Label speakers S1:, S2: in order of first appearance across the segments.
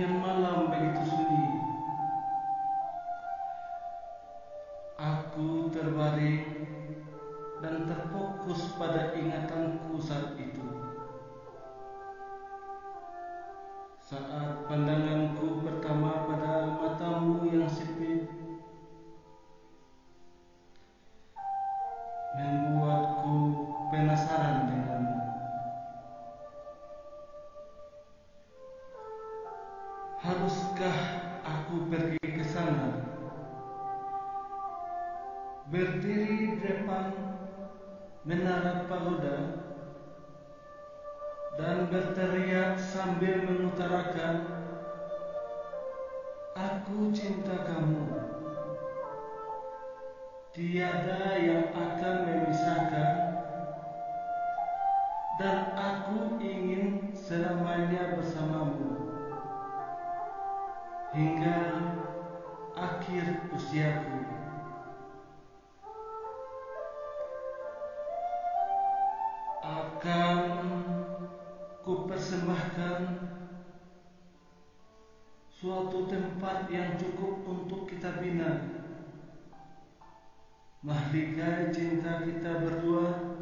S1: yang malam begitu sunyi. Aku terbaring dan terfokus pada ingatanku saat itu. Saat pandanganku Teruskah aku pergi ke sana? Berdiri di depan menara pagoda dan berteriak sambil mengutarakan Aku cinta kamu Tiada yang akan memisahkan Dan aku ingin selamanya bersamamu Hingga akhir usiaku. Akan kupersembahkan suatu tempat yang cukup untuk kita bina. Mahligai cinta kita berdua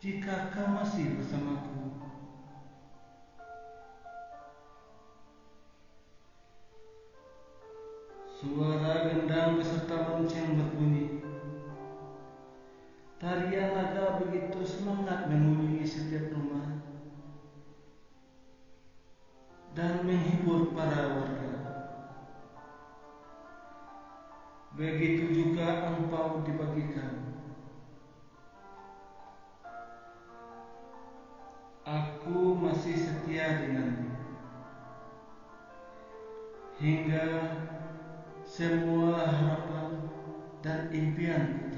S1: jika kau masih bersamaku suara gendang beserta lonceng berbunyi tarian nada begitu semangat mengunjungi setiap rumah dan menghibur para warga. Begitu juga angpau dibagikan. Aku masih setia denganmu hingga semua harapan dan impianku